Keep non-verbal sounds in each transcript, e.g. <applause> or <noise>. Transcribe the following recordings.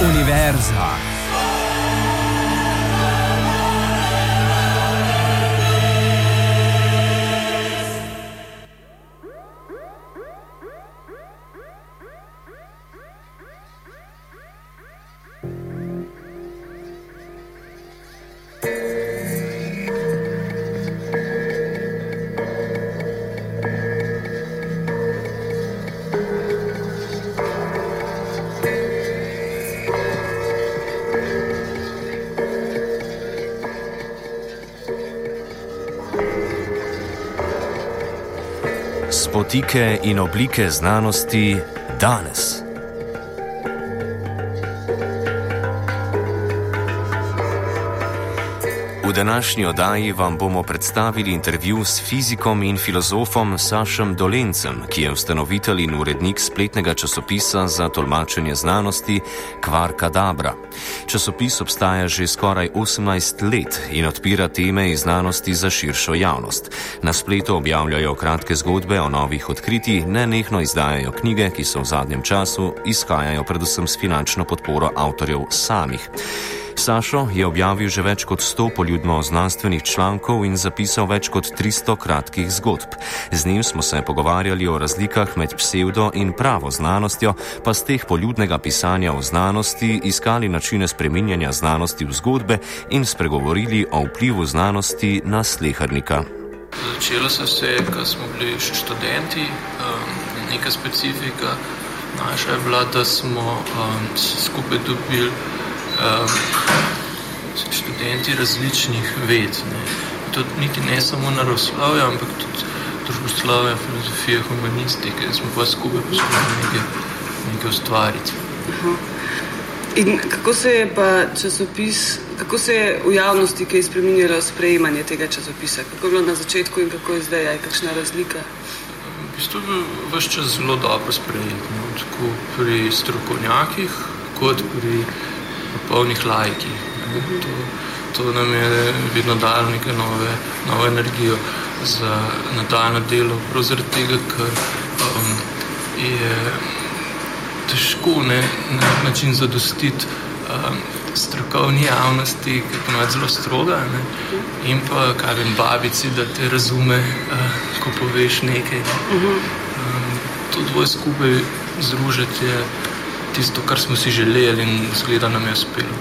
Universa. Spotike in oblike znanosti danes. V današnji oddaji vam bomo predstavili intervju s fizikom in filozofom Sašem Dolencem, ki je ustanovitelj in urednik spletnega časopisa za tolmačenje znanosti Kvarka Dabra. Časopis obstaja že skoraj 18 let in odpira teme iz znanosti za širšo javnost. Na spletu objavljajo kratke zgodbe o novih odkritjih, nenehno izdajajo knjige, ki so v zadnjem času izhajajo predvsem s finančno podporo avtorjev samih. Sašo je objavil že več kot 100 poljudno znanstvenih člankov in zapisal več kot 300 kratkih zgodb. Z njim smo se pogovarjali o razlikah med psevdo in pravo znanostjo, pa z teh poljudnega pisanja o znanosti iskali načine spreminjanja znanosti v zgodbe in spregovorili o vplivu znanosti na slehrnika. Začelo se vse, ko smo bili še študenti, um, neka specifika naša je bila, da smo um, skupaj dobili študenti različnih ved. Ne. To niti ne samo naravoslovje, ampak tudi družboslovje, filozofije, humanistike, smo pa skupaj poskušali nekaj, nekaj ustvariti. In kako se je pa časopis, kako se je v javnosti kaj spremenilo sprejemanje tega časopisa? Kako je bilo na začetku in kako je zdaj, je kakšna razlika? V bistvu je vse čas zelo dobro sprejet, no, tako pri strokovnjakih, kot pri popolnih lajkih. To, to nam je vedno dalo neke nove, nove energijo za nadaljno delo, prav zaradi tega, ker um, je težko ne, na nek način zadostiti um, strokovni javnosti, ki je ponovadi zelo stroga, ne, in pa kaj vem, babici, da te razume, uh, ko poveš nekaj. Ne. Um, to dvoje skupaj združiti je tisto, kar smo si želeli in zgleda nam je uspelo.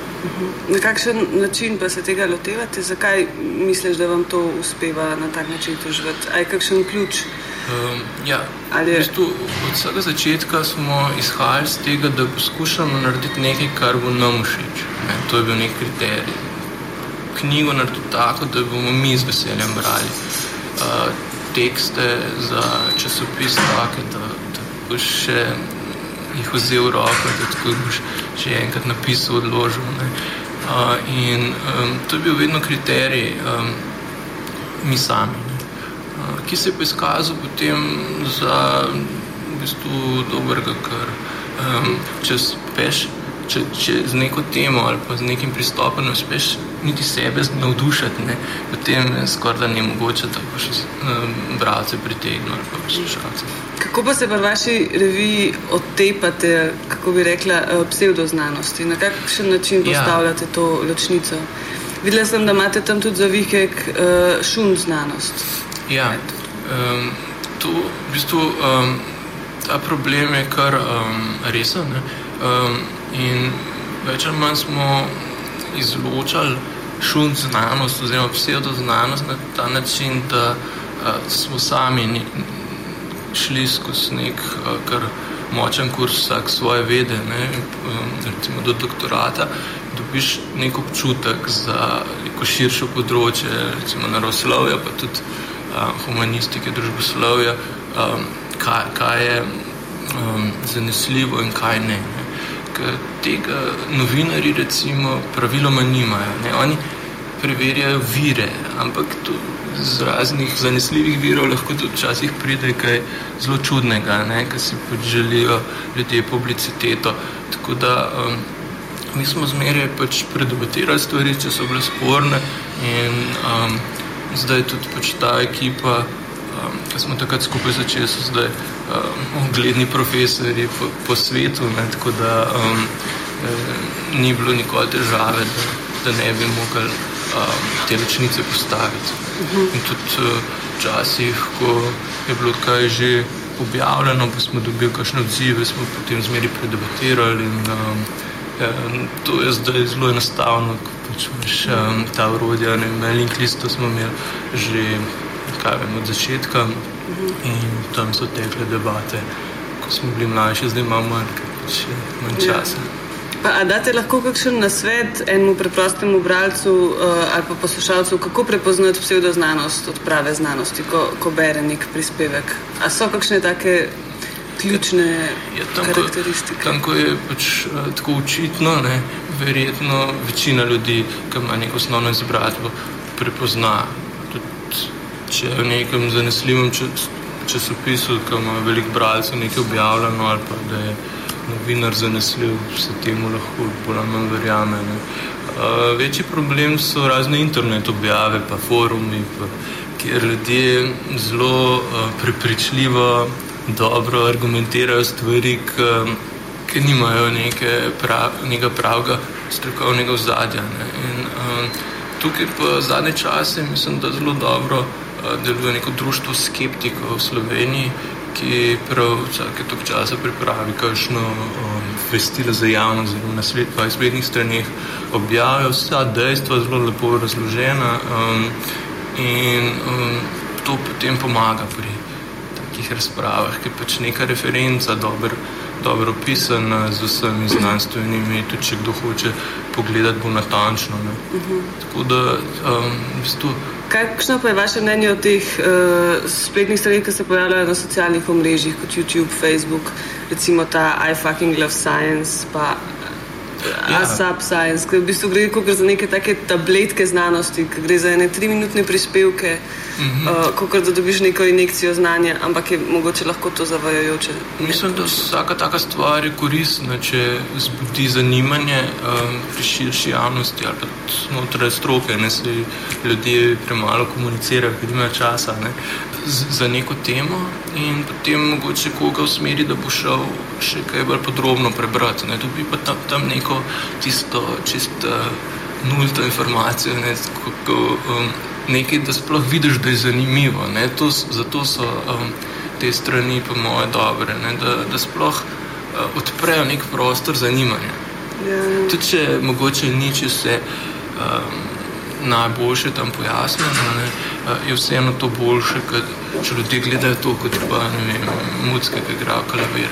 Na kakšen način pa se tega lotevate? Zakaj misliš, da vam to uspeva na tak način doživeti? Ali je kakšen ključ? Um, ja, Ali v bistvu, od vsega začetka smo izhajali iz tega, da poskušamo narediti nekaj, kar bo nam všeč. Ne, to je bil nek kriterij. Knjigo narediti tako, da bomo mi z veseljem brali. Uh, tekste za časopis take, da, da boš še jih vzel v roko, da tako boš še enkrat napisal, odložil. Ne. Uh, in um, to je bil vedno kriterij, um, mi sami. Ne. Uh, ki se je izkazal potem za v bistvu dobrega, ker um, če uspeš, če, če z neko temo ali pa z nekim pristopom uspeš niti sebe navdušiti, ne, potem je skoraj da ne mogoče, da boš um, bralce pritegnil ali pa poslušalce. Kako pa se v vaši reviji otepate, kako bi rekla, eh, psevdoznanosti? Na kakšen način Ja. postavljate to ločnico? Videla sem, da imate tam tudi zavihek uh, šum znanost. Ja, um, to v bistvu um, ta problem je kar um, resen. Um, in več ali manj smo izločali šum znanost oziroma pseudoznanost na ta način, da uh, smo sami ni, šli skozi nek uh, kar močen kurs vsak svoje vede, ne, um, do doktorata, dobiš nek občutek za neko širšo področje, recimo naravoslovja, pa tudi uh, humanistike, družboslovja, um, kaj, kaj je um, zanesljivo in kaj ne. ne. Tega novinari recimo praviloma nimajo. Ne. Oni preverjajo vire, ampak to z raznih zanesljivih virov lahko tudi včasih pride kaj zelo čudnega, ne, ker si pač želijo ljudje publiciteto. Tako da um, mi smo zmeraj pač predebatirali stvari, če so bile sporne in um, zdaj tudi pač ta ekipa, um, smo takrat skupaj začeli, so zdaj um, ugledni profesori po, po svetu, ne, tako da um, eh, ni bilo nikoli težave, da, da ne bi mogli um, te ločnice postaviti. In tudi včasih, uh, ko je bilo kaj že objavljeno, pa smo dobili kakšne odzive, smo potem zmeri predebatirali. In, um, ja, to je zdaj zelo enostavno, ko pač imaš um, ta urodja. Na link listu smo imeli že vem, od začetka in tam so tekle debate. Ko smo bili mlajši, zdaj imamo manj, pač manj ja. časa. Ja. Pa, a date lahko kakšen nasvet enemu preprostemu bralcu uh, ali pa poslušalcu, kako prepoznati pseudoznanost od prave znanosti, ko, ko bere nek prispevek? A so kakšne take ključne ja, tam, karakteristike? Tam, ko je pač uh, tako očitno, ne, verjetno večina ljudi, ki ima neko osnovno izobrazbo, prepozna. Če v nekem zanesljivem časopisu, ki ima veliko bralcev, nekaj objavljeno ali pa da je novinar zanesljiv, se temu lahko bolj ali manj verjame. Uh, večji problem so razne internet objave, pa forumi, pa, kjer ljudje zelo uh, prepričljivo, dobro argumentirajo stvari, ki nimajo neke prav, nekega pravega strokovnega ozadja. Uh, tukaj pa zadnje čase mislim, da zelo dobro deluje neko društvo skeptikov v Sloveniji ki prav vsake tok časa pripravi kakšno um, vestilo za javnost, zelo na svet, pa spletnih straneh objavijo vsa dejstva zelo lepo razložena um, in um, to potem pomaga pri takih razpravah, ki pač neka referenca dobro dobro opisana z vsemi znanstvenimi, tudi če kdo hoče pogledati bolj natančno. Uh mhm. -huh. Tako da um, v bistvu Kakšno pa je vaše mnenje o teh uh, spletnih straneh, ki se pojavljajo na socialnih omrežjih, kot YouTube, Facebook, recimo ta I fucking love science, pa ja. ASAP science, ki v bistvu gre kot za neke take tabletke znanosti, ki gre za ene tri minutne prispevke, mm -hmm. uh, kot da dobiš neko injekcijo znanja, ampak je mogoče lahko to zavajajoče. Mislim, da vsaka taka stvar je koristna, če zbudi zanimanje um, pri širši javnosti ali pa znotraj stroke, ne se ljudje premalo komunicirajo, ker imajo časa. Ne za neko temo in potem mogoče koga usmeri, da bo šel še kaj bolj podrobno prebrati. Ne. Dobi pa tam, tam neko tisto čist uh, nulto informacijo, ne, kako, um, nekaj, da sploh vidiš, da je zanimivo. To, zato so um, te strani po moje dobre, ne, da, da sploh uh, odprejo nek prostor zanimanja. Ja. Tudi če mogoče nič vse. Um, najboljše tam pojasnjeno, ne, je vseeno to boljše, kot če ljudje gledajo to kot pa mucke, ki igrajo klavir.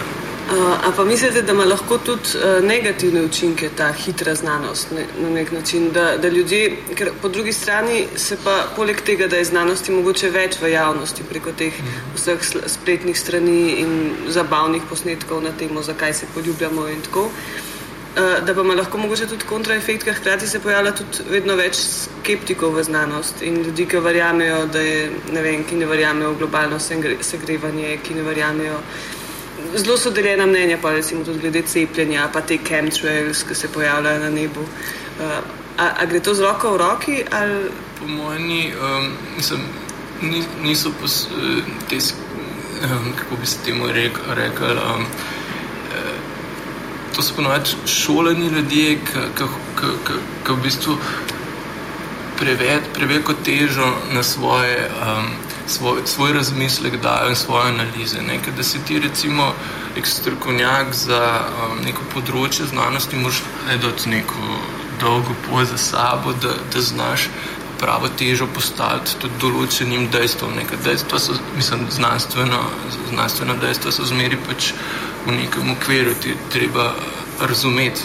A pa mislite, da ima lahko tudi negativne učinke ta hitra znanost ne, na nek način, da, da ljudje, ker po drugi strani se pa poleg tega, da je znanosti mogoče več v javnosti preko teh vseh spletnih strani in zabavnih posnetkov na temo, zakaj se poljubljamo in tako, Eh, da pa ima lahko mogoče tudi kontraefekt, ker hkrati se pojavlja tudi vedno več skeptikov v znanost in ljudi, ki verjamejo, da je, ne vem, ki ne verjamejo v globalno segrevanje, ki ne verjamejo. Zelo so deljena mnenja, pa recimo tudi glede cepljenja, pa te chemtrails, ki se pojavljajo na nebu. Uh, a, a gre to z roko v roki? Ali? Po mojem, um, niso pos, uh, te, um, kako bi se temu rekel. rekel um, to so ponovadi šoleni ljudje, ki v bistvu preveliko težo na svoje, um, svoj, svoj razmislek dajo in svoje analize. Nekaj, da si ti recimo strokovnjak za um, neko področje znanosti, moraš narediti neko dolgo pot za sabo, da, da znaš pravo težo postaviti tudi določenim dejstvom. Nekaj dejstva so, mislim, znanstveno, znanstveno dejstva so zmeri pač v nekem okviru ti treba razumeti.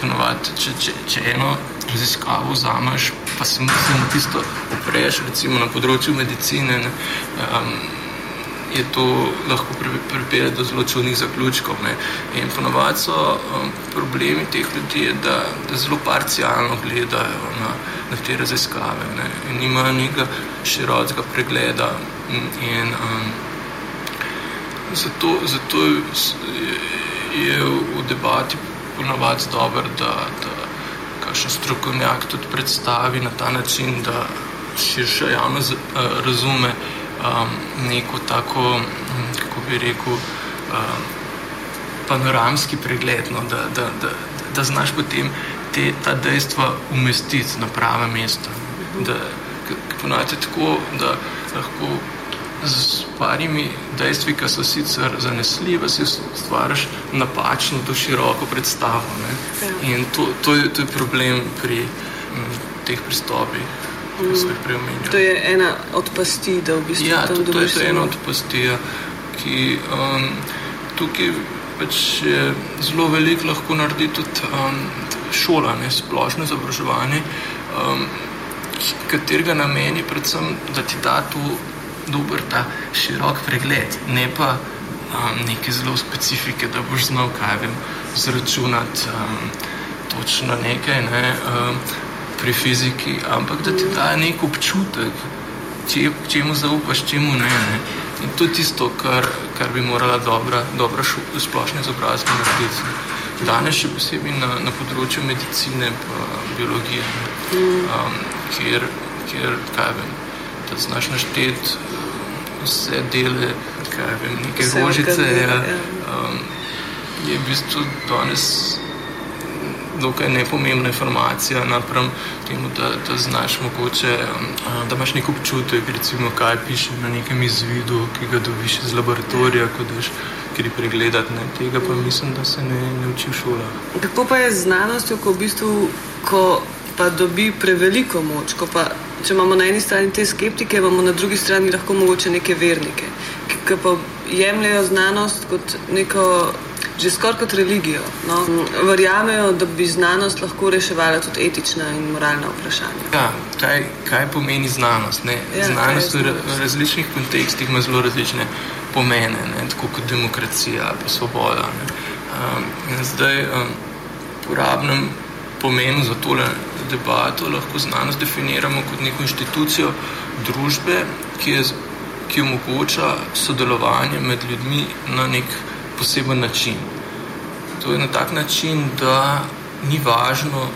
Ponovati, če, če, če eno raziskavo vzameš, pa se na tisto opreš, recimo na področju medicine, ne, um, je to lahko pripelje do zelo čudnih zaključkov. Ne. In ponovadi so um, problemi teh ljudi, da, da zelo parcialno gledajo na, na te raziskave ne, in imajo nekega širokega pregleda. In, in, um, Zato, zato je v debati ponovadi dobro, da, da kakšen strokovnjak tudi predstavi na ta način, da širša javnost uh, razume um, neko tako, kako bi rekel, um, panoramski pregled, no, da, da, da, da znaš potem te, ta dejstva umestiti na prave mesta. Da, Ponovite tako, da lahko z parimi dejstvi, ki so sicer zanesljive, si stvariš napačno, to široko predstavo. Ja. In to, to, je, to je problem pri m, teh pristopih. Mm. To je ena od pasti, da v bistvu ja, to, to je ena od pasti, ja, ki um, tukaj pač zelo veliko lahko naredi tudi um, šola, ne, splošno izobraževanje, um, katerega namen je predvsem, da ti da to dober ta širok pregled, ne pa um, neke zelo specifike, da boš znal, kaj vem, zračunati um, točno nekaj ne, um, pri fiziki, ampak da ti da nek občutek, če, čemu zaupaš, čemu ne. ne. In to je tisto, kar, kar bi morala dobra, dobra splošna izobrazba narediti. Danes še posebej na, na področju medicine in biologije, um, kjer, kjer kaj vem, da znaš našteti vse dele, kaj vem, neke vse rožice. Ja, ja. Um, je v bistvu danes dokaj nepomembna informacija napram temu, da, da znaš mogoče, um, da imaš nek občutek, recimo, kaj piše na nekem izvidu, ki ga dobiš iz laboratorija, ko daš kri pregledati. Ne. Tega pa mislim, da se ne, ne uči v šolah. Kako pa je z znanostjo, ko v bistvu, ko pa dobi preveliko moč, ko pa če imamo na eni strani te skeptike, imamo na drugi strani lahko mogoče neke vernike, ki pa jemljajo znanost kot neko, že skoraj kot religijo. No? Verjamejo, da bi znanost lahko reševala tudi etična in moralna vprašanja. Ja, kaj, kaj pomeni znanost? Ja, znanost v različnih kontekstih ima zelo različne pomene, ne? tako kot demokracija, pa svoboda. Um, zdaj, um, uporabnem pomenu za tole debato lahko znanost definiramo kot neko inštitucijo družbe, ki, je, ki omogoča sodelovanje med ljudmi na nek poseben način. To je na tak način, da ni važno,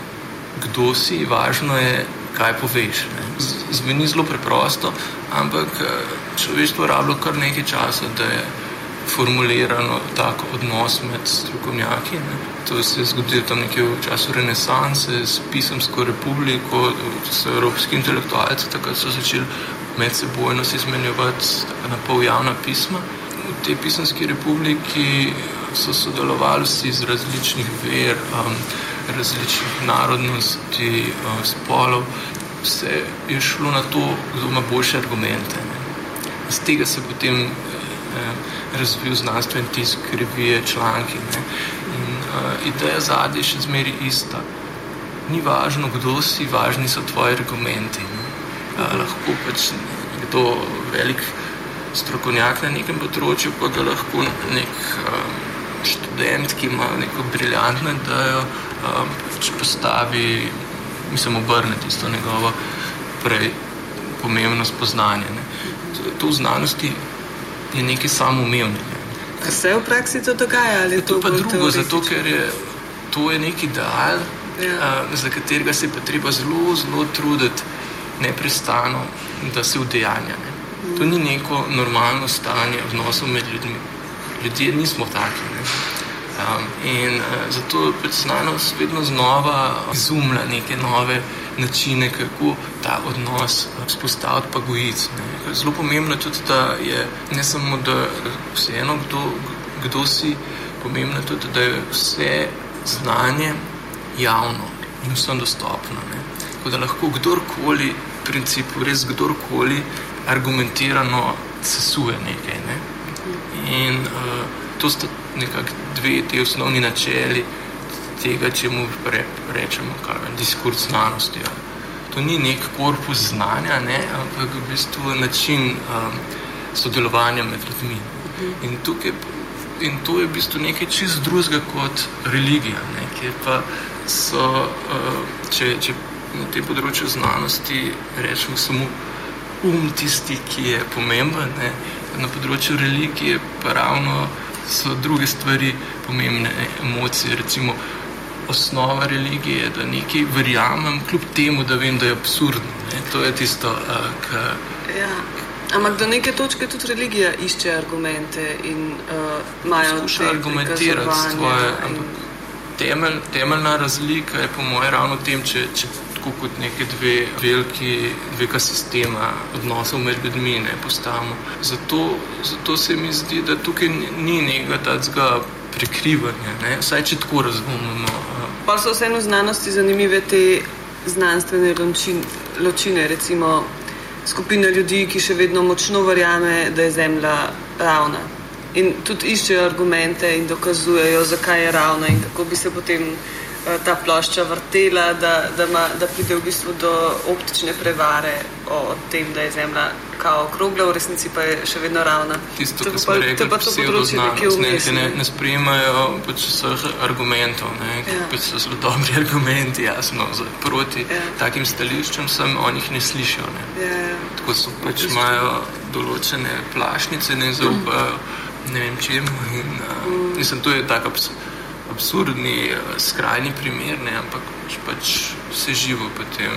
kdo si, važno je, kaj poveš. Ne. Zveni zelo preprosto, ampak človeštvo rabilo kar nekaj časa, da je formulirano tako odnos med strokovnjaki. Ne. To se je zgodilo tam nekje v času renesanse s pisemsko republiko, s evropski intelektualci, takrat so začeli med sebojno si izmenjevati na pol javna pisma. V tej pisemski republiki so sodelovali vsi iz različnih ver, um, različnih narodnosti, um, spolov. Vse je šlo na to, kdo ima boljše argumente. Ne. Z tega se potem eh, razvil znanstven tisk, revije, članki. In uh, ideja zadnje je še zmeraj ista. Ni važno, kdo si, važni so tvoji argumenti. Uh, lahko pač nekdo velik strokovnjak na nekem področju, pa ga lahko nek um, študent, ki ima neko briljantno idejo, um, pač postavi, mislim, obrne tisto njegovo prej pomembno spoznanje. To, to v znanosti je nekaj samoumevnega. Se v praksi to dogaja? Ali to je pa drugo, zato ker je to je nek ideal, ja. uh, za katerega se je treba zelo, zelo truditi, neprestano, da se udejanja. Ne. Mm. To ni neko normalno stanje odnosov med ljudmi. Ljudje nismo taki. Ne. Um, in uh, zato je znanost vedno znova izumlja neke nove načine, kako ta odnos vzpostaviti, pa gojiti. Zelo pomembno je tudi, da je ne samo, da vseeno, kdo, kdo si, pomembno je tudi, da je vse znanje javno in vsem dostopno. Ne? Tako da lahko kdorkoli, v principu, res kdorkoli, argumentirano sesuje nekaj. Ne? In uh, to sta nekako dve te osnovni načeli tega, če mu rečemo, kar je diskurs znanosti. Ja. To ni nek korpus znanja, ne, ampak v bistvu način um, sodelovanja med ljudmi. In, tukaj, in to je v bistvu nekaj čist drugega kot religija, ne, kjer pa so, uh, če, če na tem področju znanosti rečemo samo um tisti, ki je pomemben, ne, na področju religije pa ravno so druge stvari pomembne, emocije, recimo osnova religije, da nekaj verjamem, kljub temu, da vem, da je absurdno. Ne? To je tisto, uh, kar. Ja. Ampak do neke točke tudi religija išče argumente in uh, imajo skuša argumentirati svoje. Ampak temelj, temeljna razlika je po mojem ravno v tem, če, če tako kot neke dve veliki, dveka sistema odnosov med ljudmi ne postavimo. Zato, zato se mi zdi, da tukaj ni nekega takega prekrivanja, ne? vsaj če tako razumemo. Pa so vseeno znanosti zanimive te znanstvene ločine, recimo skupina ljudi, ki še vedno močno verjame, da je Zemlja ravna. In tudi iščejo argumente in dokazujejo, zakaj je ravna in kako bi se potem Eh, ta plošča vrtela, da, da, ma, da pride v bistvu do optične prevare o tem, da je Zemlja kao okrogla, v resnici pa je še vedno ravna. Tisto, kar smo rekli, pa to področje nekje vmes. Ne, ne sprejemajo pač vseh argumentov, ne, ja. pač so zelo dobri <laughs> argumenti, jasno, za, proti ja. takim stališčem sem, oni jih ne slišijo. Ne. Ja, ja. Tako so pač imajo določene plašnice, ne zaupajo, mm. ne vem čemu. In, uh, mm. Mislim, to je tako absurd absurdni, eh, skrajni primer, ne, ampak pač vse živo potem.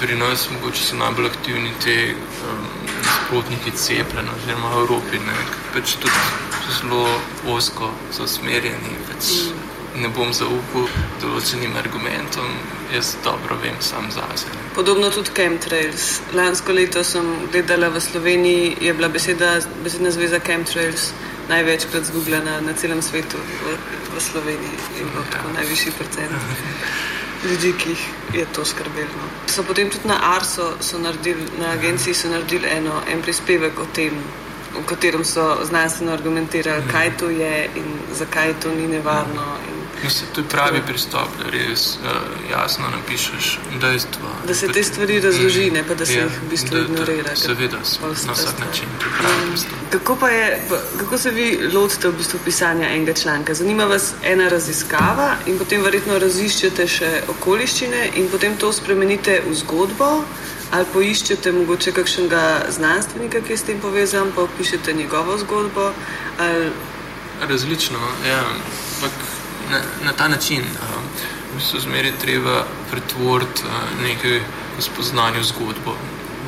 Pri nas mogoče so najbolj aktivni te um, nasprotniki cepljena, oziroma v Evropi, ne, pač tudi zelo osko so smerjeni. Pač ne bom zaupal določenim argumentom, jaz dobro vem sam zase. Podobno tudi chemtrails. Lansko leto sem gledala v Sloveniji, je bila beseda, besedna zveza chemtrails največkrat zgubljena na celem svetu, v, v Sloveniji in ja. tako najvišji procent <laughs> ljudi, ki jih je to skrbelo. So potem tudi na Arso, naredili, na agenciji so naredili eno, en prispevek o tem, v katerem so znanstveno argumentirali, kaj to je in zakaj to ni nevarno. In Mislim, to je pravi pristop, da res uh, jasno napišeš dejstva. Da se te stvari razloži, ne pa da se ja, jih v bistvu ignorira. Seveda, na vsak način. Kako, je, kako se vi lotite v bistvu pisanja enega članka? Zanima vas ena raziskava in potem verjetno raziščete še okoliščine in potem to spremenite v zgodbo ali poiščete mogoče kakšnega znanstvenika, ki je s tem povezan, pa opišete njegovo zgodbo. Ali... Različno, ja. Ampak na, na ta način. V bistvu zmeraj treba pretvoriti nekaj spoznanja v zgodbo.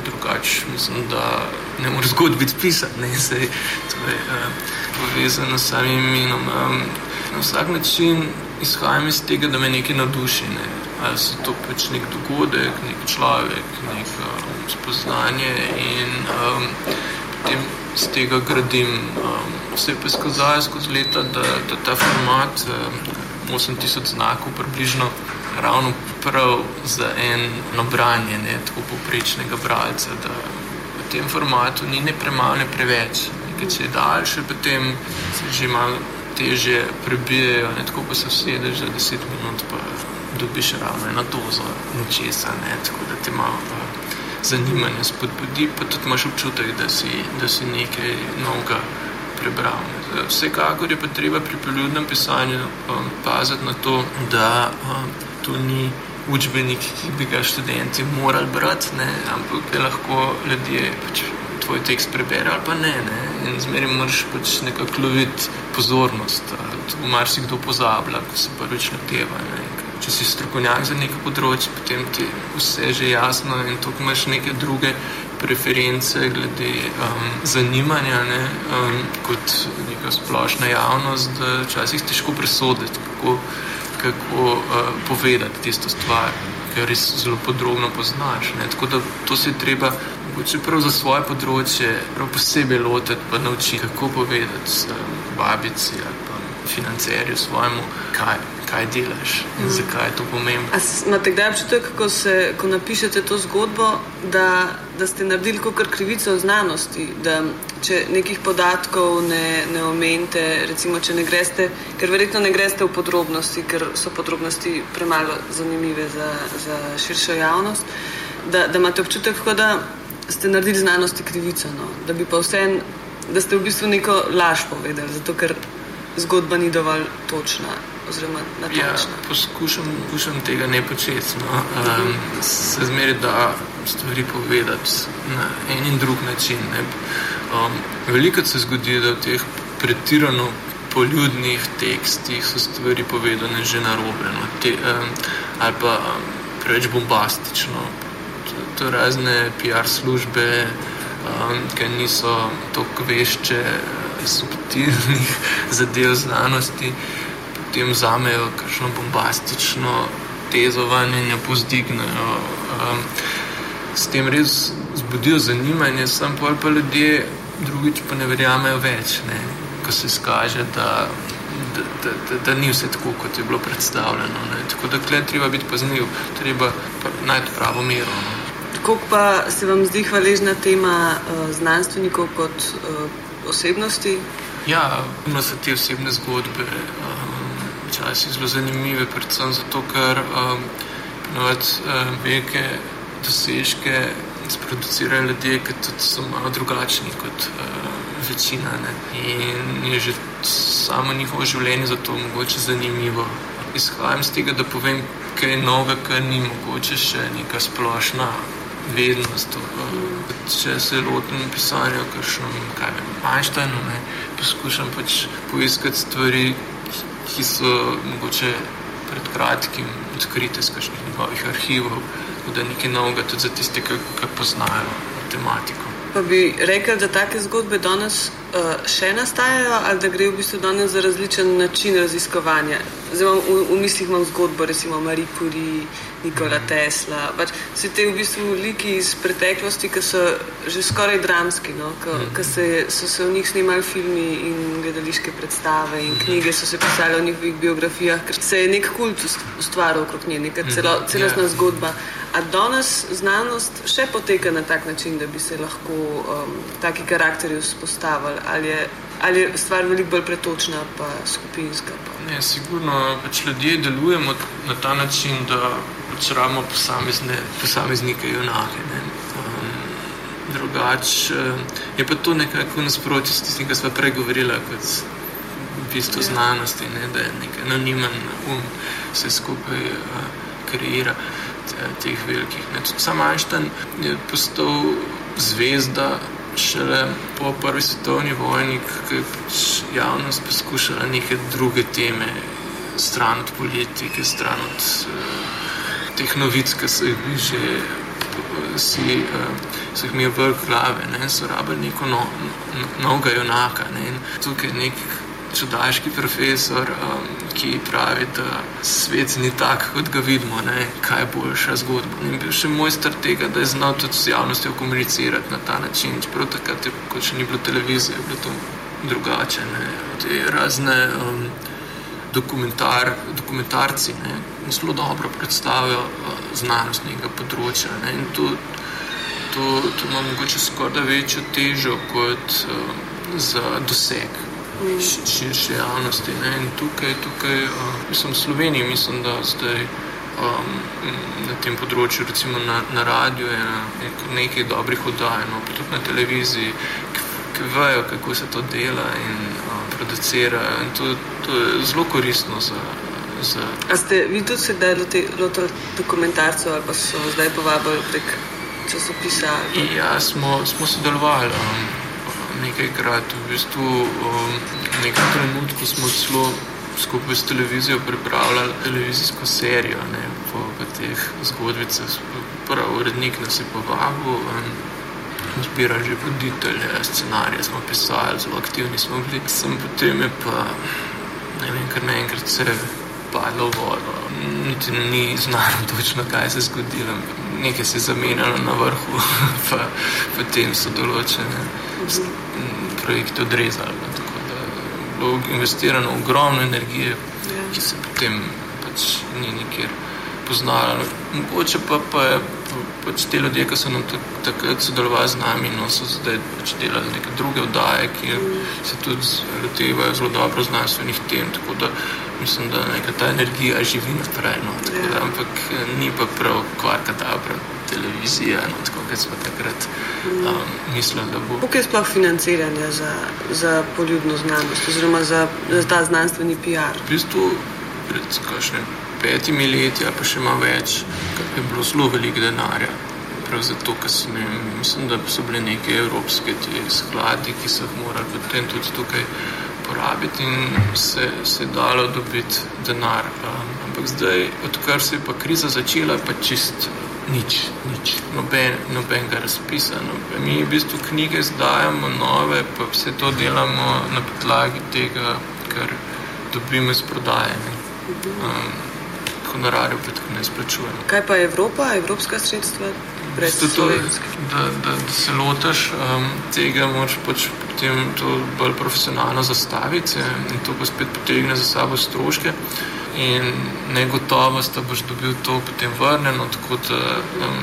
Drugače, mislim, da ne more zgodb biti pisan, ne se je povezano s samim imenom. Na vsak način izhajam iz tega, da me nekaj navduši. Ne. Ali so to pač nek dogodek, nek človek, nek um, spoznanje in um, potem z tega gradim. Um, se je pa skazalo skozi leta, da, da ta format, um, 8000 znakov, približno ravno prav za eno branje, ne tako poprečnega bralca, da v tem formatu ni ne premalo, ne preveč. Nekaj, če je daljše, potem se že malo teže prebijajo, ne tako pa se vsedeš za 10 minut, pa dobiš ravno eno dozo nečesa, ne tako da te malo. Pa, zanimanje spodbudi, pa tudi imaš občutek, da si, da si nekaj novega prebral. Vsekakor je pa treba pri poljudnem pisanju um, paziti na to, da um, to ni učbenik, ki bi ga študenti morali brati, ne, ampak da lahko ljudje pač tvoj tekst prebere ali pa ne. ne. In zmeraj moraš pač nekako loviti pozornost. To marsikdo pozablja, ko se prvič loteva če si strokovnjak za neko področje, potem ti vse že jasno in tu imaš neke druge preference glede um, zanimanja ne, um, kot neka splošna javnost, da včasih težko presoditi, kako, kako uh, povedati tisto stvar, ker res zelo podrobno poznaš. Ne. Tako da to se treba Če prav za svoje področje, prav posebej lotiti, pa naučiti, kako povedati um, babici ali pa financerju svojemu, kaj kaj delaš in mm. zakaj je to pomembno. Imate kdaj občutek, ko, se, ko napišete to zgodbo, da, da ste naredili kot krivico v znanosti, da če nekih podatkov ne, ne omenite, recimo, če ne greste, ker verjetno ne greste v podrobnosti, ker so podrobnosti premalo zanimive za, za širšo javnost, da, da imate občutek, da ste naredili znanosti krivico, no? da bi pa vse. Da ste v bistvu neko laž povedali, zato ker zgodba ni dovolj točna. Ja, poskušam, poskušam tega ne početi. No. Um, se zmeri, da stvari povedati na en in drug način. Um, veliko se zgodi, da v teh pretirano poljudnih tekstih so stvari povedane že na robe no. um, ali pa um, preveč bombastično. To, to razne PR službe, um, ki niso tako vešče subtilnih zadev znanosti potem vzamejo kakšno bombastično tezovanje in jo pozdignejo. Um, s tem res zbudijo zanimanje, sam pa pa ljudje drugič pa ne verjamejo več, ne? ko se skaže, da, da, da, da, da ni vse tako, kot je bilo predstavljeno. Ne? Tako da klej treba biti pazniv, treba najti pravo mero. Kako pa se vam zdi hvaležna tema uh, znanstvenikov kot uh, osebnosti? Ja, ima se te osebne zgodbe. Um, včasih zelo zanimive, predvsem zato, ker um, um, velike dosežke sproducirajo ljudje, ki so malo drugačni kot uh, večina. Ne? In je že samo njihovo življenje zato mogoče zanimivo. Izhajam z tega, da povem, kaj novega, kar ni mogoče še neka splošna vednost. Če se lotim pisanja, kaj vem, Einsteinu, ne, poskušam pač poiskati stvari, ki so mogoče pred kratkim odkrite iz kakšnih njegovih arhivov, da nekaj novega tudi za tiste, ki poznajo matematiko. Pa bi rekel, da take zgodbe danes še nastajajo, ali da gre v bistvu danes za različen način raziskovanja. Zdaj, v, v mislih imam zgodbo, recimo Marie Curie, Nikola Tesla. Pač, vse te v bistvu liki iz preteklosti, ki so že skoraj dramski, no? ki mhm. so se v njih snimali filmi in gledališke predstave in knjige so se pisale o njihovih biografijah, ker se je nek kult ustvaril okrog nje, neka celo, mhm. celostna. Ja. zgodba. A danes znanost še poteka na tak način, da bi se lahko um, taki karakteri vzpostavili, ali je, ali je stvar veliko bolj pretočna, pa skupinska? Pa? Ne, sigurno pač ljudje delujemo na ta način, da počramo posamezne, posameznike junake. Ne. Um, drugač uh, je pa to nekako nasprotje s tistim, kar smo prej govorili, kot v bistvu ja. znanosti, ne, da je nek anonimen um, vse skupaj uh, kreira teh velikih. Ne. Sam Einstein je postal zvezda šele po prvi svetovni vojni, ki je pač javnost poskušala neke druge teme, stran od politike, stran od uh, teh novic, ki so jih že si, uh, so jih imeli vrh glave, ne, so rabili neko no, no, novega junaka. Ne, tukaj je nek čudaški profesor, um, ki pravi, da svet ni tak, kot ga vidimo, ne, kaj je boljša zgodba. In bil še mojster tega, da je znal tudi s javnostjo komunicirati na ta način. Čeprav takrat, ko še ni bilo televizije, je bilo to drugače. Te razne um, dokumentar, dokumentarci ne, zelo dobro predstavijo uh, znanost nekega področja. Ne, in to, to, to ima mogoče skoraj večjo težo kot uh, za doseg mm. širše javnosti. Ne. In tukaj, tukaj uh, mislim, v Sloveniji, mislim, da zdaj. Um, na tem področju, recimo na, na radiju, je nekaj dobrih oddaj, no, tudi na televiziji, ki, ki vejo, kako se to dela in um, producira. In to, to je zelo koristno za. za... A ste vi tudi sedaj lotili dokumentarcev ali pa so zdaj povabili prek časopisa? Ja, smo, smo sodelovali um, nekajkrat. V bistvu um, v nekem trenutku smo celo skupaj s televizijo pripravljali televizijsko serijo ne, po, po teh zgodbicah. Prvi urednik nas je povabil. Um, zbirali že voditelje, scenarije smo pisali, zelo aktivni smo bili. Sem potem je pa, ne vem, kar naenkrat se je padlo v vodo. Niti ni znano <laughs> točno, kaj se je zgodilo. Nekaj se je zamenjalo na vrhu, <laughs> pa potem so določene projekte odrezali. No, tako da je bilo investirano ogromno energije, ja. ki se potem pač ni nikjer poznala. Mogoče pa, pa je pač te ljudje, ki so nam takrat sodelovali z nami, no, so zdaj pač delali neke druge oddaje, ki se tudi lotevajo zelo dobro znanstvenih tem. Tako da mislim, da neka ta energija živi naprej. No, da, ampak ni pa prav kvarka dobra televizija, no, tako kot smo takrat um, mislili, da bo. Kako je sploh financiranje za, za poljubno znanost oziroma za, za ta znanstveni PR? V bistvu, pred kakšnim petimi leti, pa še malo več, je bilo zelo veliko denarja. Prav zato, ker sem, mislim, da so bile neke evropske skladi, ki so jih morali potem tudi tukaj porabiti in se, se je dalo dobiti denar. Um, ampak zdaj, odkar se je pa kriza začela, pa čist nič, nič, noben, nobenega razpisa. Noben. Mi v bistvu knjige zdajamo nove, pa vse to delamo na podlagi tega, kar dobimo iz prodaje. Um, honorarjev pa tako ne izplačujemo. Kaj pa Evropa, evropska sredstva? To, da, da, da se lotaš um, tega, moč pač potem to bolj profesionalno zastaviti in to pa spet potegne za sabo stroške in negotovost, da boš dobil to potem vrneno, tako da um,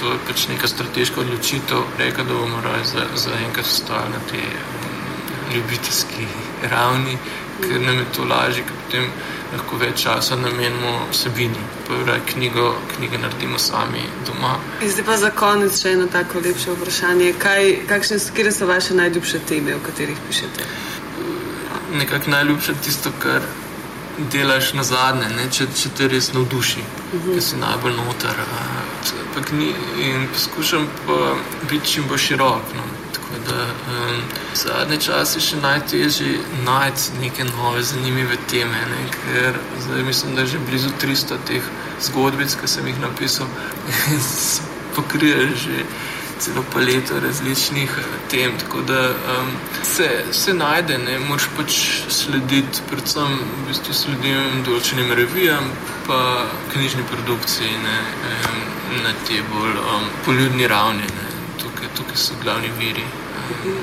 to je pač neka strateška odločitev, reka, da bomo za, za enkrat stali na tej um, ljubiteljski ravni, ker nam je to lažje, ker potem lahko več časa namenimo vsebini. Pravi, knjigo, knjige naredimo sami doma. Zdaj pa za konec še eno tako lepše vprašanje. Kaj, kakšne, kire so vaše najljubše teme, o katerih pišete? Nekako najljubše tisto, kar delaš na zadnje, ne? če, če te res navduši, uh -huh. si najbolj noter. In poskušam pa biti čim bolj širok. No? Da, um, zadnje čase je še najtežje najti neke nove, zanimive teme. Ne? Ker zdaj mislim, da je že blizu 300 teh zgodbic, ki sem jih napisal, <laughs> in pokrijejo že celo paleto različnih eh, tem. Tako da um, se, se najde, ne moš pač slediti, predvsem v bistvu sledim določenim revijam, pa knjižni produkciji ne, um, na te bolj um, poljudni ravni. Ne. Tukaj, tukaj so glavni viri. Um,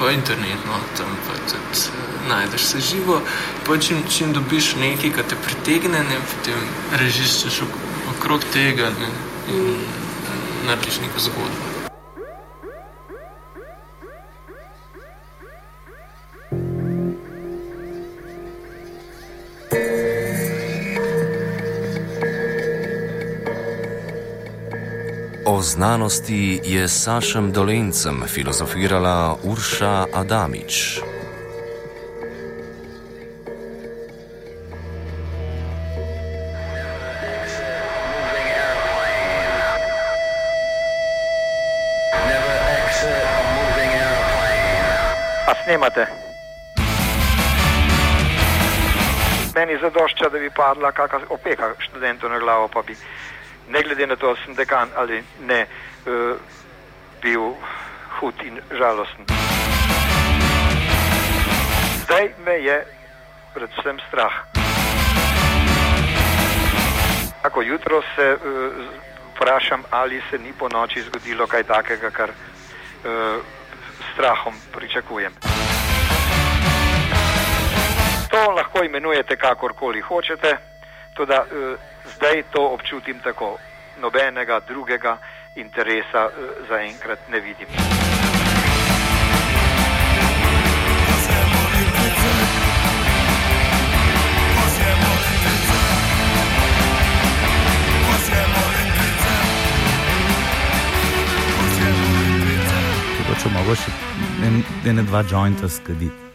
pa internet, no, tam pa tudi uh, najdeš se živo. Pa čim, čim dobiš nekaj, kar te pritegne, ne, potem režiščeš okrog tega ne, in narediš neko zgodbo. O znanosti je s Sašem Dolencem filozofirala Urša Adamič. Snemate. Meni zadošča, da bi padla kakšna opeka študentu na glavo, pa bi ne glede na to, sem dekan ali ne, uh, bil hud in žalosten. Zdaj me je predvsem strah. Tako jutro se uh, vprašam, ali se ni po noči zgodilo kaj takega, kar uh, strahom pričakujem. To lahko imenujete kakorkoli hočete, tudi uh, zdaj to občutim tako. Nobenega drugega interesa uh, zaenkrat ne vidim. Če mogoče ene dva jointa skaditi.